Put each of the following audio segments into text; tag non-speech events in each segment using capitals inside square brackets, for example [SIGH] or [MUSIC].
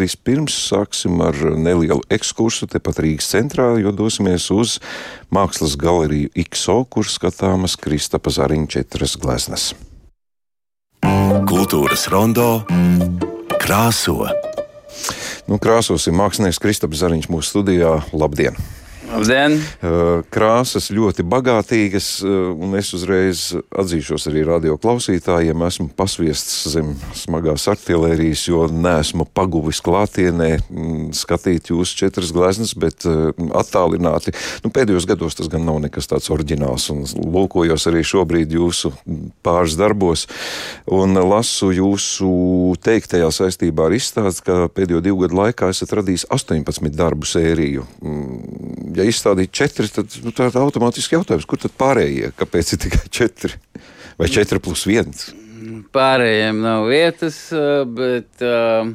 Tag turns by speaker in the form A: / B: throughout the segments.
A: Vispirms sāksim ar nelielu ekskursu tepat Rīgas centrā, jo dosimies uz mākslas galeriju IKSO, kur skatāmas Kristapa Zariņa četras gleznas.
B: Kultūras rondo krāso.
A: Nu, krāsosim mākslinieks Kristaps Zariņš mūsu studijā. Labdien!
C: Labdien!
A: Krāsas ļoti bagātīgas, un es uzreiz atzīšos arī radio klausītājiem. Esmu pasviests zem smagās artērijas, jo neesmu paguvis klātienē skatīt jūsu četras gleznas, bet attālināti. Nu, pēdējos gados tas gan nav nekas tāds oriģināls, un lūkojos arī šobrīd jūsu pāris darbos, un lasu jūsu teiktajā saistībā ar izstādi, ka pēdējo divu gadu laikā esat radījis 18 darbu sēriju ja izstādīt četri, tad nu, tā ir automātiski jautājums, kur tad pārējie? Kāpēc ir tikai četri vai četri plus viens?
C: Pārējiem nav vietas, bet uh,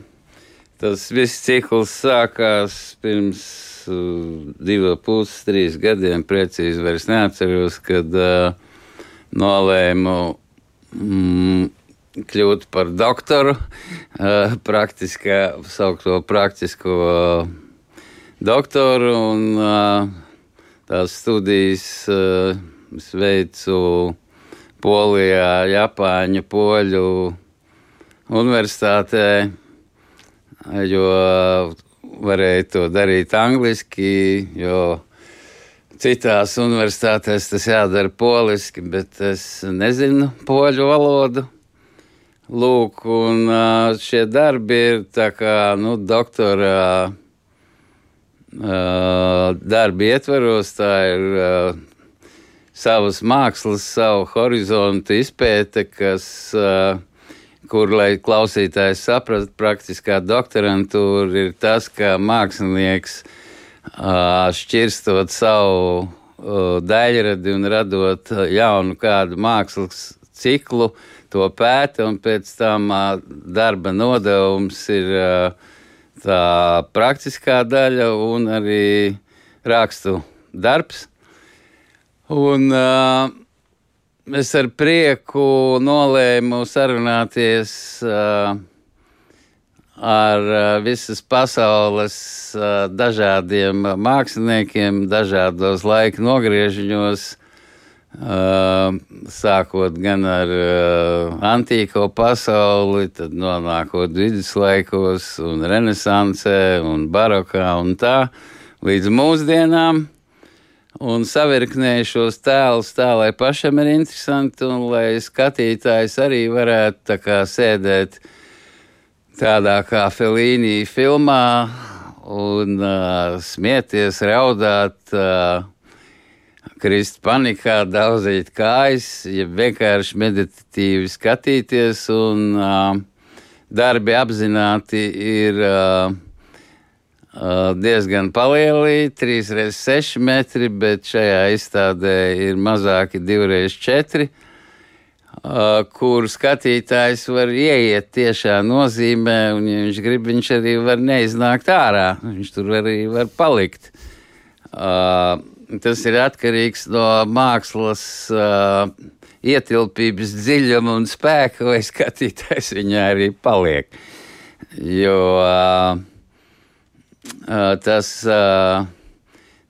C: tas viss cikls sākās pirms uh, diviem, puses, trīs gadiem. Precīzi vairs neatceros, kad uh, nolēmu. Mm, kļūt par doktoru, praktiskā, saukto praktisko doktoru, un tās studijas es veicu Polijā, Japāņu, Poļu universitātē, jo varēju to darīt angliski, jo citās universitātēs tas jādara poliski, bet es nezinu poļu valodu. Lūk, un šie darbi ir tā kā, nu, doktora darba ietvaros, tā ir savas mākslas, savu horizontu izpēte, kas, kur, lai klausītājs saprastu, praktiskā doktorantūra ir tas, ka mākslinieks šķirstot savu daļradi un radot jaunu kādu mākslas ciklu, to pēta, un pēc tam darba nodevums ir tā praktiskā daļa un arī rakstu darbs. Un uh, es ar prieku nolēmu sarunāties uh, ar uh, visas pasaules uh, dažādiem māksliniekiem, dažādos laika nogriežņos, sākot gan ar antīko pasauli, tad nonākot viduslaikos un renesansē un barokā un tā līdz mūsdienām. Un savirknēju šos tēlus tā, lai pašam ir interesanti un lai skatītājs arī varētu kā sēdēt tādā kā Felīnī filmā un uh, smieties, raudāt, uh, krist panikā, daudzīt kājas, ja vienkārši meditatīvi skatīties un uh, darbi apzināti ir uh, diezgan palielī, 3x6 metri, bet šajā izstādē ir mazāki 2x4, kur skatītājs var ieiet tiešā nozīmē, un, ja viņš grib, viņš arī var neiznākt ārā, viņš tur arī var palikt. Tas ir atkarīgs no mākslas ietilpības dziļuma un spēka, vai skatītājs viņā arī paliek. Jo uh, Tas,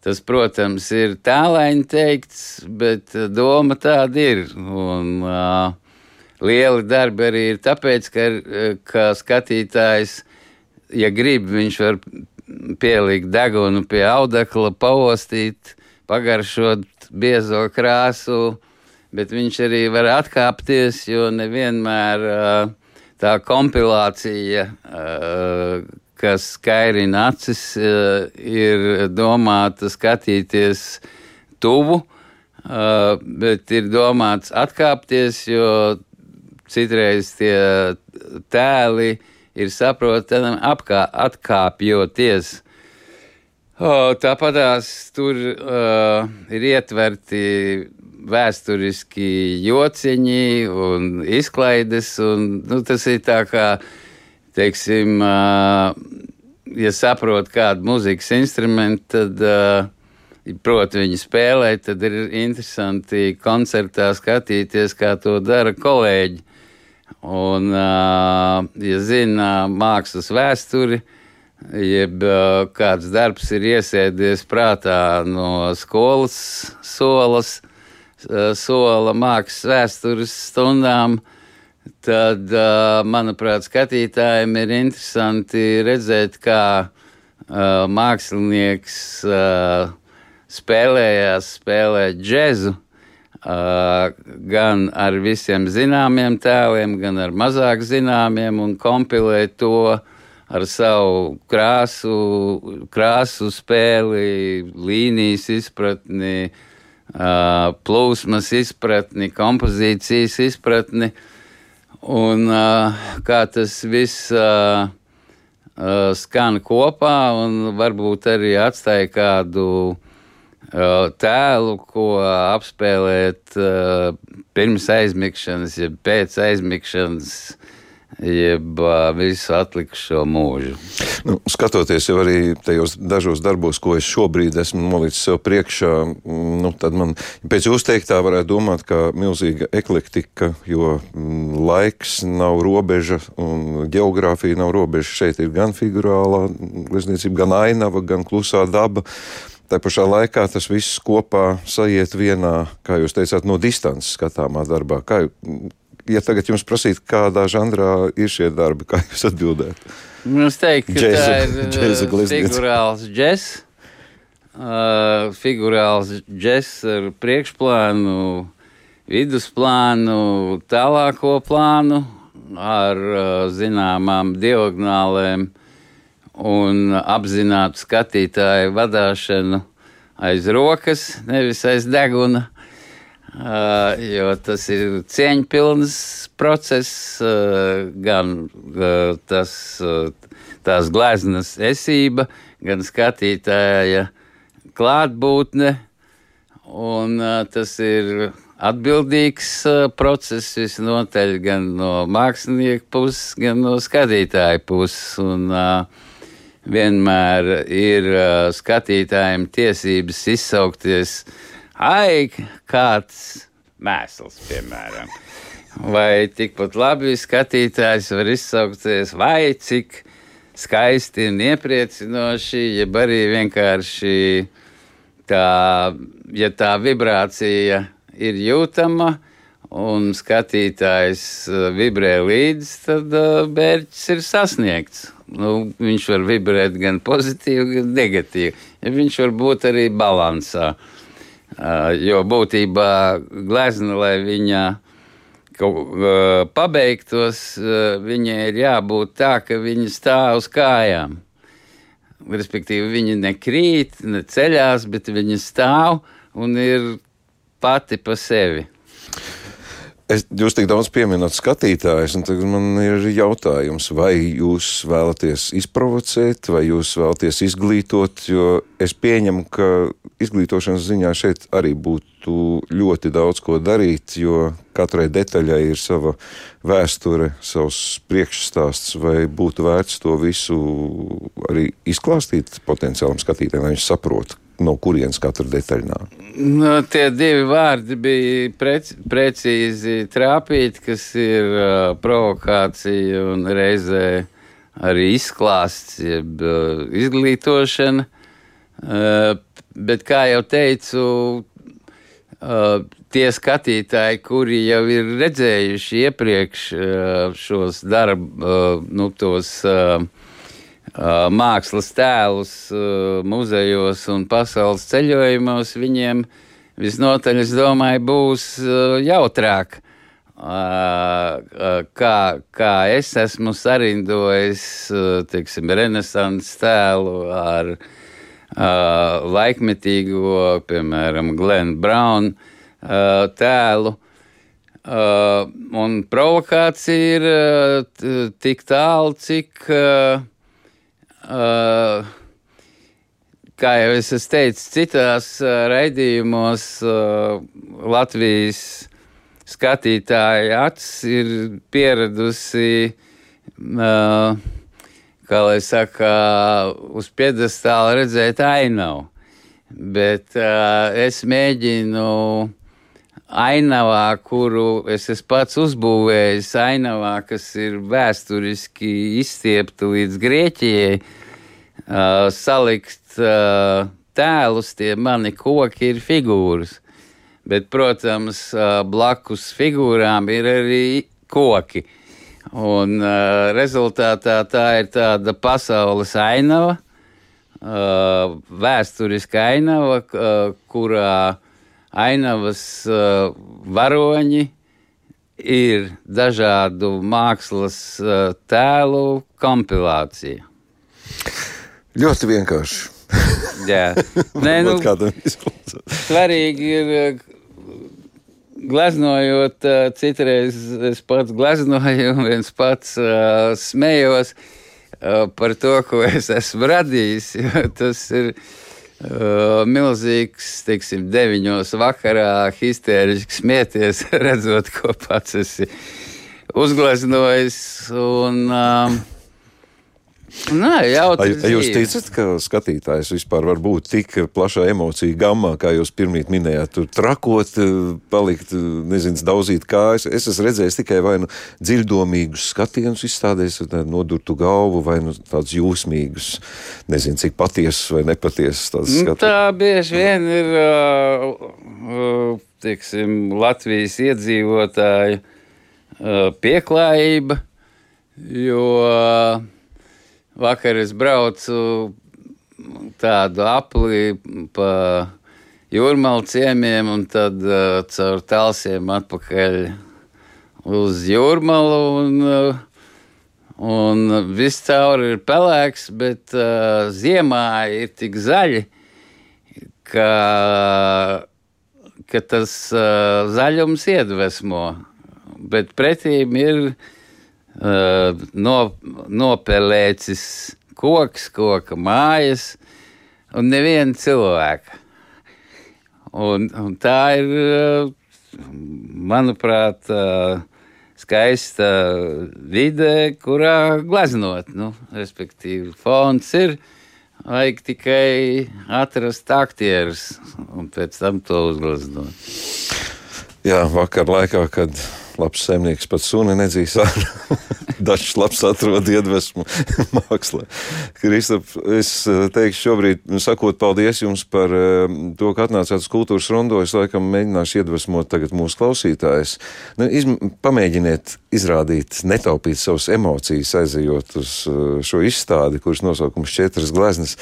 C: tas, protams, ir tālaini teikts, bet doma tāda ir. Un, lieli darbi arī ir tāpēc, ka, ka skatītājs, ja grib, viņš var pielikt degunu pie audekla, paostīt, pagaršot biezo krāsu, bet viņš arī var atkāpties, jo nevienmēr tā kompilācija, kas skairina acis, ir domāta skatīties tuvu, eh, bet ir domāts atkāpties, jo citreiz tie tēli ir saprotami apkā, atkāpjoties. Tāpatās tur uh, ir ietverti vēsturiski jociņi un izklaides, un nu, tas ir tā kā uh, teiksim, ja saprot kādu mūzikas instrumentu, tad, proti, viņu spēlēt, tad ir interesanti koncertā skatīties, kā to dara kolēģi. Un, ja zina mākslas vēsturi, jeb kāds darbs ir iesēdies prātā no skolas solas, sola mākslas vēstures stundām, tad, manuprāt, skatītājiem ir interesanti redzēt, kā mākslinieks spēlējās, spēlē džezu. Gan ar visiem zināmiem tēliem, gan ar mazāk zināmiem, un kompilē to ar savu krāsu, krāsu spēli, līnijas izpratni, plūsmas izpratni, kompozīcijas izpratni. Un kā tas viss skan kopā, un varbūt arī atstāja kādu tēlu, ko apspēlēt pirms aizmigšanas, ja pēc aizmigšanas jeb visu atlikušo mūžu.
A: Nu, skatoties jau arī tajos dažos darbos, ko es šobrīd esmu nolicis sev priekšā, nu, tad man pēc jūs teiktā varētu domāt, ka milzīga eklektika, jo laiks nav robeža un geogrāfija nav robeža. Šeit ir gan figurālā glezniecība, gan ainava, gan klusā daba. Tā pašā laikā tas viss kopā sajiet vienā, kā jūs teicāt, no distances skatāmā darbā. Kā, ja tagad jums prasītu, kādā žanrā ir šie darbi, kā jūs atbildētu?
C: Nu, es teiktu, ka džeza, tā ir [LAUGHS] uh, figurāls džeks. Uh, figurāls džeks ar priekšplānu, vidusplānu, tālāko plānu, ar uh, zināmām diagonālēm un apzinātu skatītāju vadīšanu aiz rokas, nevis aiz deguna. Uh, jo tas ir cieņpilns process, uh, gan uh, tas, tās gleznas esība, gan skatītāja klātbūtne. Un, tas ir atbildīgs process visnotaļ gan no mākslinieka puses, gan no skatītāja puses. Un, uh, vienmēr ir uh, skatītājiem tiesības izsaukties uh, ai, kāds mēsls, piemēram. Vai tikpat labi skatītājs var izsaukties, vai cik skaisti un iepriecinoši, jeb arī vienkārši tā, ja tā vibrācija ir jūtama un skatītājs uh, vibrē līdzi, tad uh, mērķis ir sasniegts. Nu, viņš var vibrēt gan pozitīvi, gan negatīvi. Ja viņš var būt arī balansā. Uh, Jo būtībā glezna, lai viņa kaut pabeigtos, viņai ir jābūt tā, ka viņa stāv uz kājām. Respektīvi, viņa nekrīt, ne ceļās, bet viņa stāv un ir pati pa sevi.
A: Es, jūs tik daudz pieminat skatītājus, un tagad man ir jautājums, vai jūs vēlaties izprovocēt, vai jūs vēlaties izglītot, jo es pieņemu, ka izglītošanas ziņā šeit arī būtu ļoti daudz ko darīt, jo katrai detaļai ir sava vēsture, savs priekšstāsts, vai būtu vērts to visu arī izklāstīt potenciālam skatītājam, lai viņš saprotu, no kurienes katra detaļa nāk?
C: Nu, tie divi vārdi bija prec, precīzi trāpīti, kas ir uh, provokācija un reizē arī izklāsts, jeb uh, izglītošana. Uh, bet, kā jau teicu, uh, tie skatītāji, kuri jau ir redzējuši iepriekš uh, šos darbu, uh, nu, tos uh, mākslas tēlus muzejos un pasaules ceļojumos, viņiem visnotaļ, es domāju, būs jautrāk. Kā, kā es esmu sarindojis, teiksim, renesanses tēlu ar laikmetīgo, piemēram, Glenn Brown tēlu. Uh, un provokācija ir uh, tik tālu, cik uh, Uh, kā jau es teicu, citās uh, raidījumos uh, Latvijas skatītāja acis ir pieradusi, kā lai saka, uz piedestāla redzēt ainavu. Bet es mēģinu ainavā, kuru es esmu pats uzbūvējis, ainavā, kas ir vēsturiski izstiepta līdz Grieķijai, uh, salikt uh, tēlus, tie mani koki ir figūras. Bet, protams, uh, blakus figūrām ir arī koki. Un uh, rezultātā tā ir tāda pasaules ainava, uh, vēsturiska ainava, uh, kurā ainavas varoņi ir dažādu mākslas tēlu kompilācija.
A: Ļoti vienkārši.
C: Jā, Nē, [LAUGHS] nu, svarīgi ir. Gleznojot, citreiz es pats gleznoju, un viens pats uh, smējos uh, par to, ko es esmu radījis. Tas ir uh, milzīgs, teiksim, deviņos vakarā histēriski smieties, [LAUGHS] redzot, ko pats esi uzgleznojis. Un, um, Nē, jau
A: Vai vai jūs ticat, ka skatītājs vispār var būt tik plašā emociju gammā, kā jūs pirmīt minējāt, tur trakot, eh, palikt, eh, nezinu, daudzīt kājas? Es esmu redzējis tikai vai nu dziļdomīgus skatienus izstādēs, nodurtu galvu, vai nu tādus jūsmīgus, nezinu, cik patiesus vai nepatiesus tādus
C: Nu,
A: skatienus.
C: tā bieži vien ir uh, teiksim, Latvijas iedzīvotāju uh, pieklājība, jo uh, vakar es braucu tādu apli pa jūrmālu ciemiem un tad uh, caur talsiem atpakaļ uz jūrmalu. Un, uh, Un viss cauri ir pelēks, bet uh, ziemā ir tik zaļi, ka, ka tas uh, zaļums iedvesmo. Bet pretīm ir uh, no, nopelēcis koks, koka mājas un neviena cilvēka. Un, un tā ir, uh, manuprāt, uh, skaista vide, kurā gleznot. Nu, respektīvi, fons ir. Vajag tikai atrast aktierus un pēc tam to uzgleznot.
A: Jā, vakar laikā, kad labs zemnieks pat suni nedzīs ārā. [LAUGHS] Dažs labs atrod iedvesmu [LAUGHS] mākslā. Kristap, es eh, teikšu šobrīd, nu, sakot paldies jums par eh, to, ka atnācāt uz kultūras rondo. Es laikam mēģināšu iedvesmot tagad mūsu klausītājus. Nu, izm, pamēģiniet izrādīt, netaupīt savas emocijas, aizejot uz eh, šo izstādi, kuras nosaukums četras gleznas.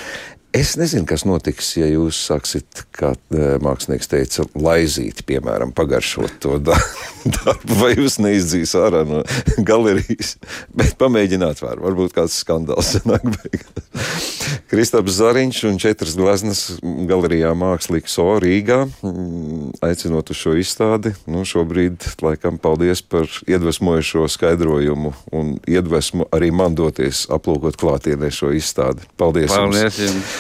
A: Es nezinu, kas notiks, ja jūs sāksiet, kā eh, mākslinieks teica, laizīt, piemēram, pagaršot to da- [LAUGHS] darbu, vai jūs neizdzīs ārā no galerijas. [LAUGHS] Bet pamēģināt, var. varbūt kāds skandāls sanāk beigās. Kristaps Zariņš un četras gleznas galerijā Mākslīgs O Rīgā. mm, Aicinot uz šo izstādi, nu, šobrīd, laikam, paldies par iedvesmojošo skaidrojumu un iedvesmu arī man doties aplūkot klātienē šo izstādi. Paldies! jums.
C: Paldies jums!